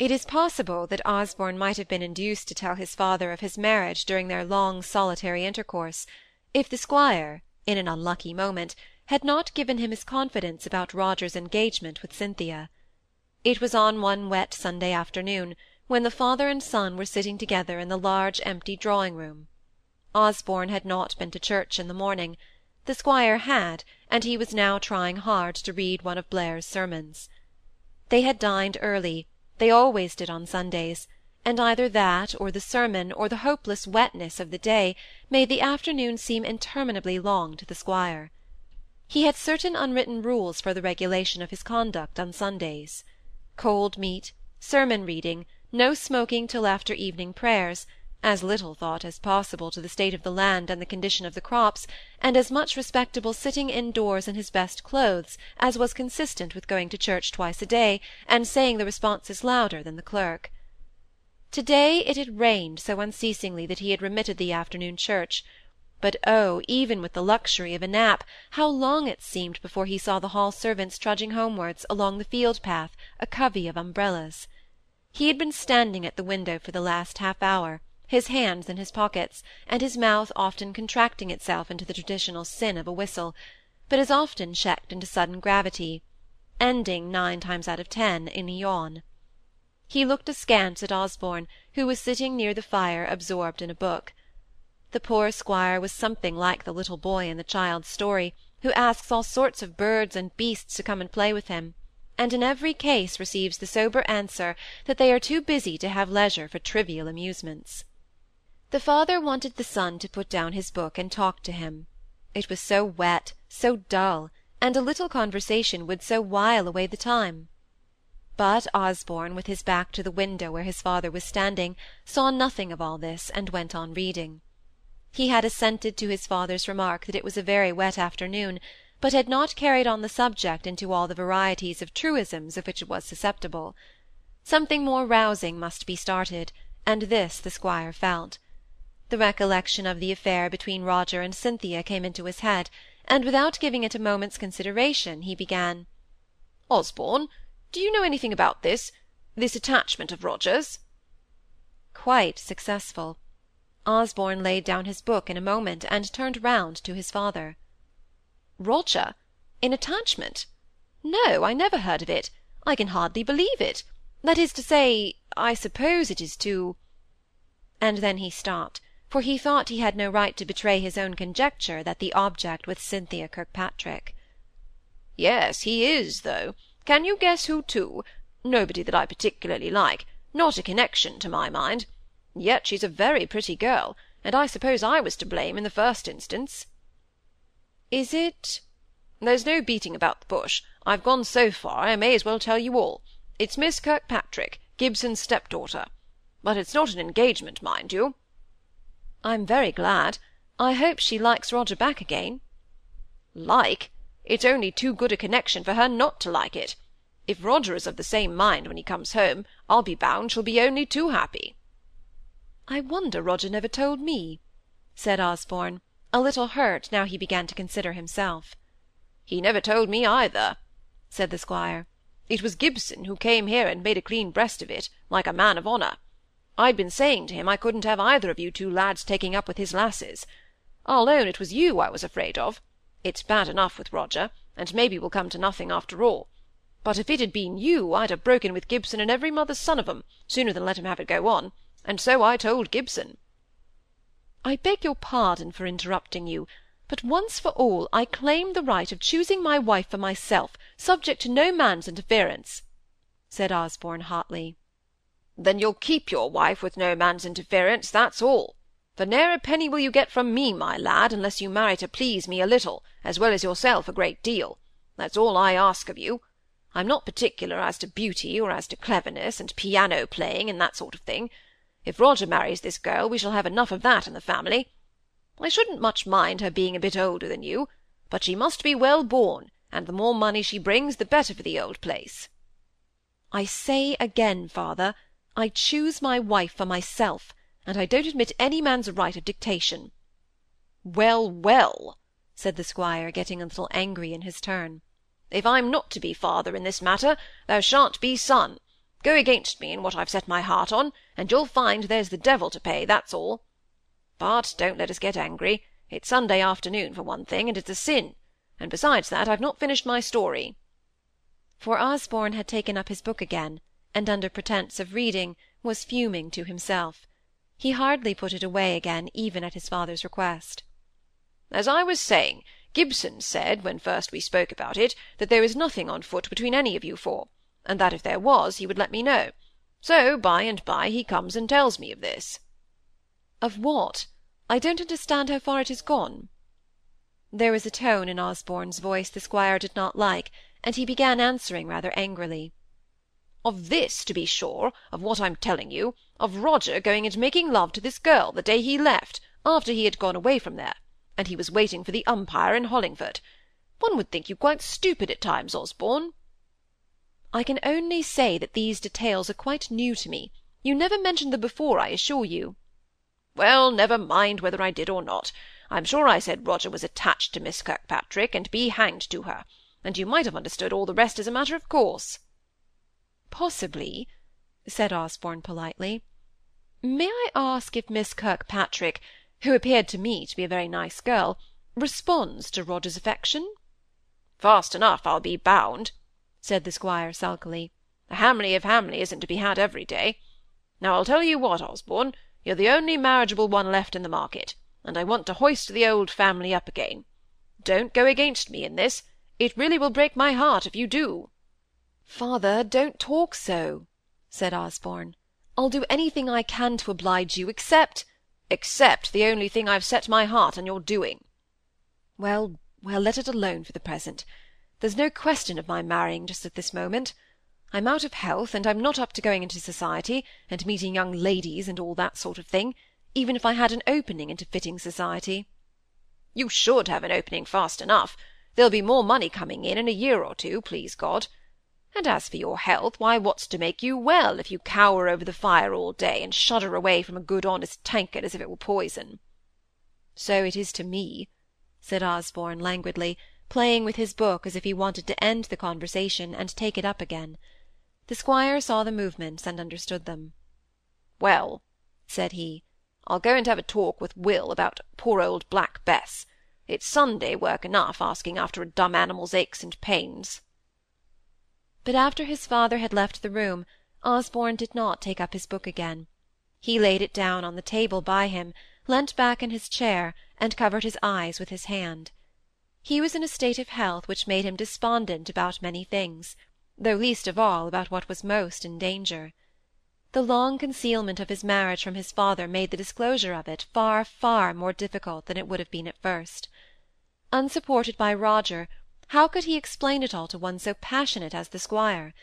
It is possible that Osborne might have been induced to tell his father of his marriage during their long solitary intercourse, if the squire, in an unlucky moment, had not given him his confidence about Roger's engagement with Cynthia. It was on one wet Sunday afternoon, when the father and son were sitting together in the large empty drawing-room. Osborne had not been to church in the morning; the squire had, and he was now trying hard to read one of Blair's sermons. They had dined early, they always did on Sundays, and either that, or the sermon, or the hopeless wetness of the day, made the afternoon seem interminably long to the squire. He had certain unwritten rules for the regulation of his conduct on Sundays. Cold meat, sermon reading, no smoking till after evening prayers, as little thought as possible to the state of the land and the condition of the crops, and as much respectable sitting indoors in his best clothes as was consistent with going to church twice a day, and saying the responses louder than the clerk. To-day it had rained so unceasingly that he had remitted the afternoon church, but oh, even with the luxury of a nap, how long it seemed before he saw the hall servants trudging homewards, along the field-path, a covey of umbrellas. He had been standing at the window for the last half-hour, his hands in his pockets, and his mouth often contracting itself into the traditional sin of a whistle, but as often checked into sudden gravity, ending, nine times out of ten, in a yawn. He looked askance at Osborne, who was sitting near the fire absorbed in a book. The poor squire was something like the little boy in the child's story, who asks all sorts of birds and beasts to come and play with him, and in every case receives the sober answer that they are too busy to have leisure for trivial amusements. The father wanted the son to put down his book and talk to him. It was so wet, so dull, and a little conversation would so while away the time. But Osborne, with his back to the window where his father was standing, saw nothing of all this, and went on reading. He had assented to his father's remark that it was a very wet afternoon, but had not carried on the subject into all the varieties of truisms of which it was susceptible. Something more rousing must be started, and this the squire felt. The recollection of the affair between Roger and Cynthia came into his head, and without giving it a moment's consideration, he began, "Osborne, do you know anything about this this attachment of Roger's?" Quite successful. Osborne laid down his book in a moment, and turned round to his father. "Roger in attachment? No, I never heard of it. I can hardly believe it. That is to say, I suppose it is to And then he stopped, for he thought he had no right to betray his own conjecture that the object was Cynthia Kirkpatrick. Yes, he is, though. Can you guess who to? Nobody that I particularly like not a connection, to my mind. Yet she's a very pretty girl, and I suppose I was to blame in the first instance." "Is it—" "There's no beating about the bush. I've gone so far, I may as well tell you all. It's Miss Kirkpatrick, Gibson's step-daughter. But it's not an engagement, mind you." "I'm very glad. I hope she likes Roger back again." "Like! It's only too good a connection for her not to like it. If Roger is of the same mind when he comes home, I'll be bound she'll be only too happy. I wonder Roger never told me," said Osborne, a little hurt now he began to consider himself. "He never told me either," said the squire. "It was Gibson who came here and made a clean breast of it, like a man of honour. I'd been saying to him I couldn't have either of you two lads taking up with his lasses. I'll own it was you I was afraid of. It's bad enough with Roger, and maybe we'll come to nothing after all. But if it had been you, I'd have broken with Gibson and every mother's son of 'em, sooner than let him have it go on and so I told Gibson." "I beg your pardon for interrupting you, but once for all I claim the right of choosing my wife for myself, subject to no man's interference," said Osborne hotly. "Then you'll keep your wife with no man's interference, that's all. For ne'er a penny will you get from me, my lad, unless you marry to please me a little, as well as yourself a great deal. That's all I ask of you. I'm not particular as to beauty, or as to cleverness, and piano playing, and that sort of thing. If Roger marries this girl, we shall have enough of that in the family. I shouldn't much mind her being a bit older than you, but she must be well born, and the more money she brings, the better for the old place." "I say again, father, I choose my wife for myself, and I don't admit any man's right of dictation." "Well, well," said the squire, getting a little angry in his turn. "If I'm not to be father in this matter, thou shan't be son. Go against me in what I've set my heart on, and you'll find there's the devil to pay, that's all. But don't let us get angry. It's Sunday afternoon, for one thing, and it's a sin; and besides that, I've not finished my story." For Osborne had taken up his book again, and under pretence of reading, was fuming to himself. He hardly put it away again even at his father's request. "As I was saying, Gibson said, when first we spoke about it, that there was nothing on foot between any of you four, and that if there was he would let me know. So by and by he comes and tells me of this." "Of what? I don't understand how far it has gone." There was a tone in Osborne's voice the squire did not like, and he began answering rather angrily. "Of this, to be sure, of what I'm telling you, of Roger going and making love to this girl the day he left, after he had gone away from there, and he was waiting for the umpire in Hollingford. One would think you quite stupid at times, Osborne." "I can only say that these details are quite new to me. You never mentioned them before, I assure you." "Well, never mind whether I did or not. I'm sure I said Roger was attached to Miss Kirkpatrick, and be hanged to her; and you might have understood all the rest as a matter of course. "Possibly," said Osborne politely. "May I ask if Miss Kirkpatrick, who appeared to me to be a very nice girl, responds to Roger's affection?" "Fast enough, I'll be bound," said the squire sulkily. "A Hamley of Hamley isn't to be had every day. Now I'll tell you what, Osborne, you're the only marriageable one left in the market, and I want to hoist the old family up again. Don't go against me in this; it really will break my heart if you do. "Father, don't talk so," said Osborne. "I'll do anything I can to oblige you, except—" "Except the only thing I've set my heart on your doing." "Well, well, let it alone for the present. There's no question of my marrying just at this moment. I'm out of health, and I'm not up to going into society, and meeting young ladies, and all that sort of thing, even if I had an opening into fitting society." "You should have an opening fast enough. There'll be more money coming in in a year or two, please God. And as for your health, why, what's to make you well, if you cower over the fire all day, and shudder away from a good honest tankard as if it were poison?" "So it is to me," said Osborne languidly, playing with his book as if he wanted to end the conversation and take it up again. The squire saw the movements and understood them. "Well," said he, "I'll go and have a talk with Will about poor old Black Bess. It's Sunday work enough, asking after a dumb animal's aches and pains. But after his father had left the room, Osborne did not take up his book again. He laid it down on the table by him, leant back in his chair, and covered his eyes with his hand. He was in a state of health which made him despondent about many things, though least of all about what was most in danger. The long concealment of his marriage from his father made the disclosure of it far, far more difficult than it would have been at first. Unsupported by Roger, how could he explain it all to one so passionate as the squire?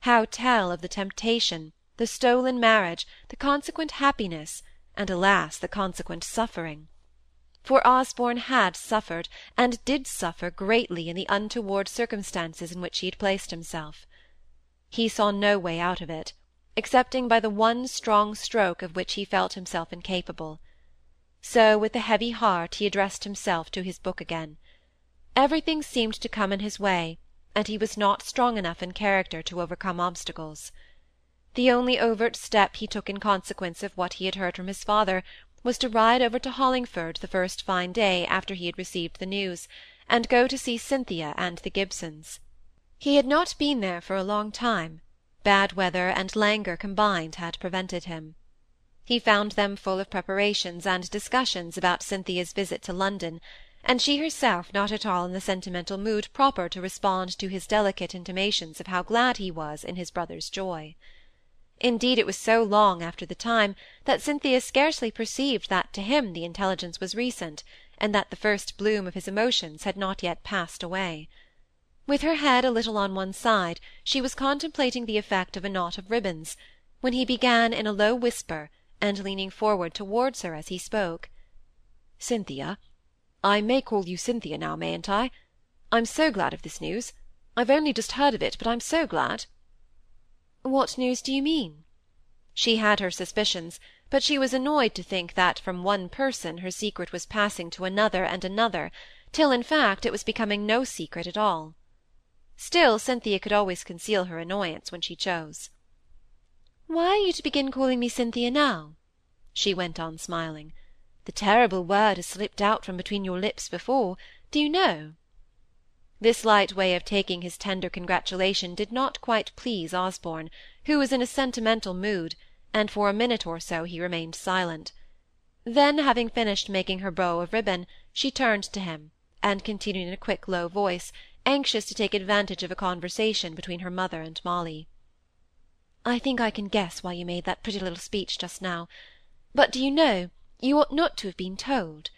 How tell of the temptation, the stolen marriage, the consequent happiness, and, alas, the consequent suffering? For Osborne had suffered, and did suffer greatly in the untoward circumstances in which he had placed himself. He saw no way out of it, excepting by the one strong stroke of which he felt himself incapable. So with a heavy heart he addressed himself to his book again. Everything seemed to come in his way, and he was not strong enough in character to overcome obstacles. The only overt step he took in consequence of what he had heard from his father was to ride over to Hollingford the first fine day after he had received the news, and go to see Cynthia and the Gibsons. He had not been there for a long time; bad weather and languor combined had prevented him. He found them full of preparations and discussions about Cynthia's visit to London, and she herself not at all in the sentimental mood proper to respond to his delicate intimations of how glad he was in his brother's joy. Indeed, it was so long after the time that Cynthia scarcely perceived that to him the intelligence was recent, and that the first bloom of his emotions had not yet passed away. With her head a little on one side, she was contemplating the effect of a knot of ribbons, when he began in a low whisper, and leaning forward towards her as he spoke, "Cynthia, I may call you Cynthia now, mayn't I? I'm so glad of this news. I've only just heard of it, but I'm so glad." "What news do you mean?" She had her suspicions, but she was annoyed to think that from one person her secret was passing to another and another, till, in fact, it was becoming no secret at all. Still, Cynthia could always conceal her annoyance when she chose. Why are you to begin calling me Cynthia now? She went on smiling. The terrible word has slipped out from between your lips before, do you know? This light way of taking his tender congratulation did not quite please Osborne, who was in a sentimental mood, and for a minute or so he remained silent. Then, having finished making her bow of ribbon, she turned to him, and continued in a quick low voice, anxious to take advantage of a conversation between her mother and Molly. I think I can guess why you made that pretty little speech just now. But do you know, you ought not to have been told.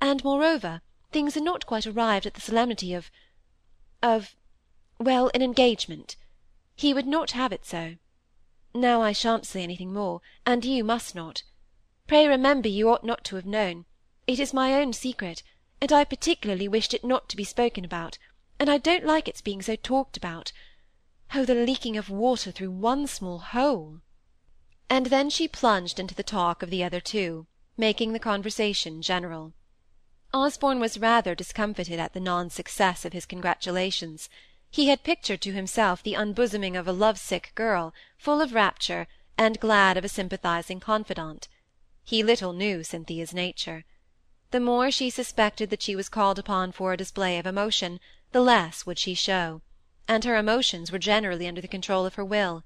And, moreover, things are not quite arrived at the solemnity of—of—well, an engagement. He would not have it so. Now I shan't say anything more, and you must not. Pray remember you ought not to have known. It is my own secret, and I particularly wished it not to be spoken about, and I don't like its being so talked about. Oh, the leaking of water through one small hole! And then she plunged into the talk of the other two, making the conversation general. Osborne was rather discomfited at the non-success of his congratulations. He had pictured to himself the unbosoming of a love-sick girl, full of rapture, and glad of a sympathizing confidant. He little knew Cynthia's nature. The more she suspected that she was called upon for a display of emotion, the less would she show and her emotions were generally under the control of her will.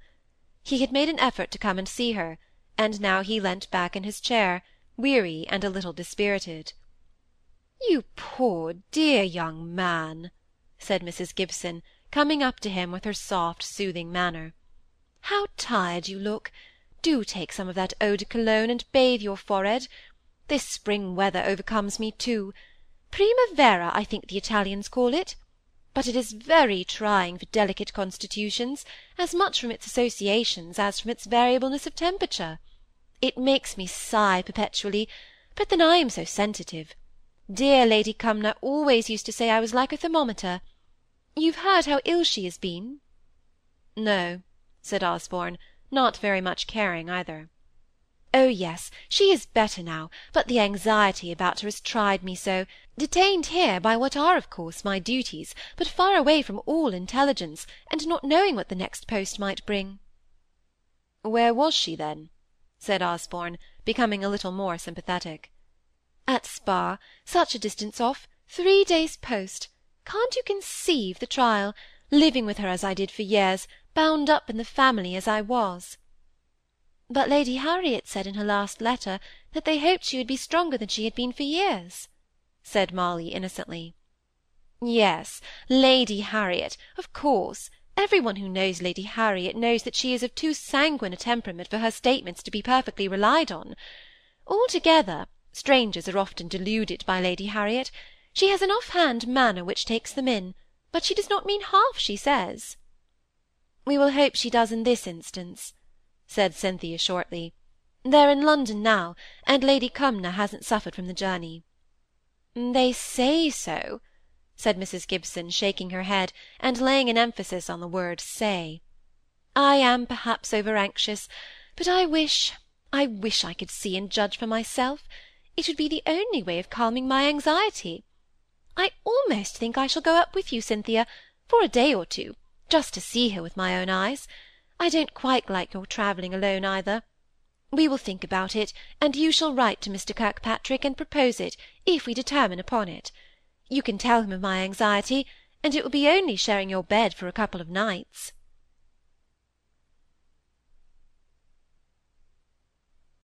He had made an effort to come and see her, and now he leant back in his chair, weary and a little dispirited. "You poor dear young man," said Mrs. Gibson, coming up to him with her soft, soothing manner. "How tired you look! Do take some of that eau de Cologne and bathe your forehead. This spring weather overcomes me too. Primavera, I think the Italians call it but it is very trying for delicate constitutions, as much from its associations as from its variableness of temperature. It makes me sigh perpetually, but then I am so sensitive. Dear Lady Cumnor always used to say I was like a thermometer. You've heard how ill she has been? No, said Osborne, not very much caring either. Oh, yes, she is better now, but the anxiety about her has tried me so, detained here by what are, of course, my duties, but far away from all intelligence, and not knowing what the next post might bring. Where was she, then? Said Osborne, becoming a little more sympathetic. At Spa, such a distance off, three days' post. Can't you conceive the trial, living with her as I did for years, bound up in the family as I was? But Lady Harriet said in her last letter that they hoped she would be stronger than she had been for years, said Molly innocently. Yes, Lady Harriet, of course. Every one who knows Lady Harriet knows that she is of too sanguine a temperament for her statements to be perfectly relied on. Altogether, strangers are often deluded by Lady Harriet. She has an off-hand manner which takes them in, but she does not mean half she says. We will hope she does in this instance said Cynthia shortly. They're in London now, and Lady Cumnor hasn't suffered from the journey. They say so, said Mrs. Gibson, shaking her head, and laying an emphasis on the word say. I am perhaps over-anxious, but I wish, I wish I could see and judge for myself. It would be the only way of calming my anxiety. I almost think I shall go up with you, Cynthia, for a day or two, just to see her with my own eyes. I don't quite like your travelling alone either. We will think about it, and you shall write to Mr. Kirkpatrick and propose it, if we determine upon it. You can tell him of my anxiety, and it will be only sharing your bed for a couple of nights.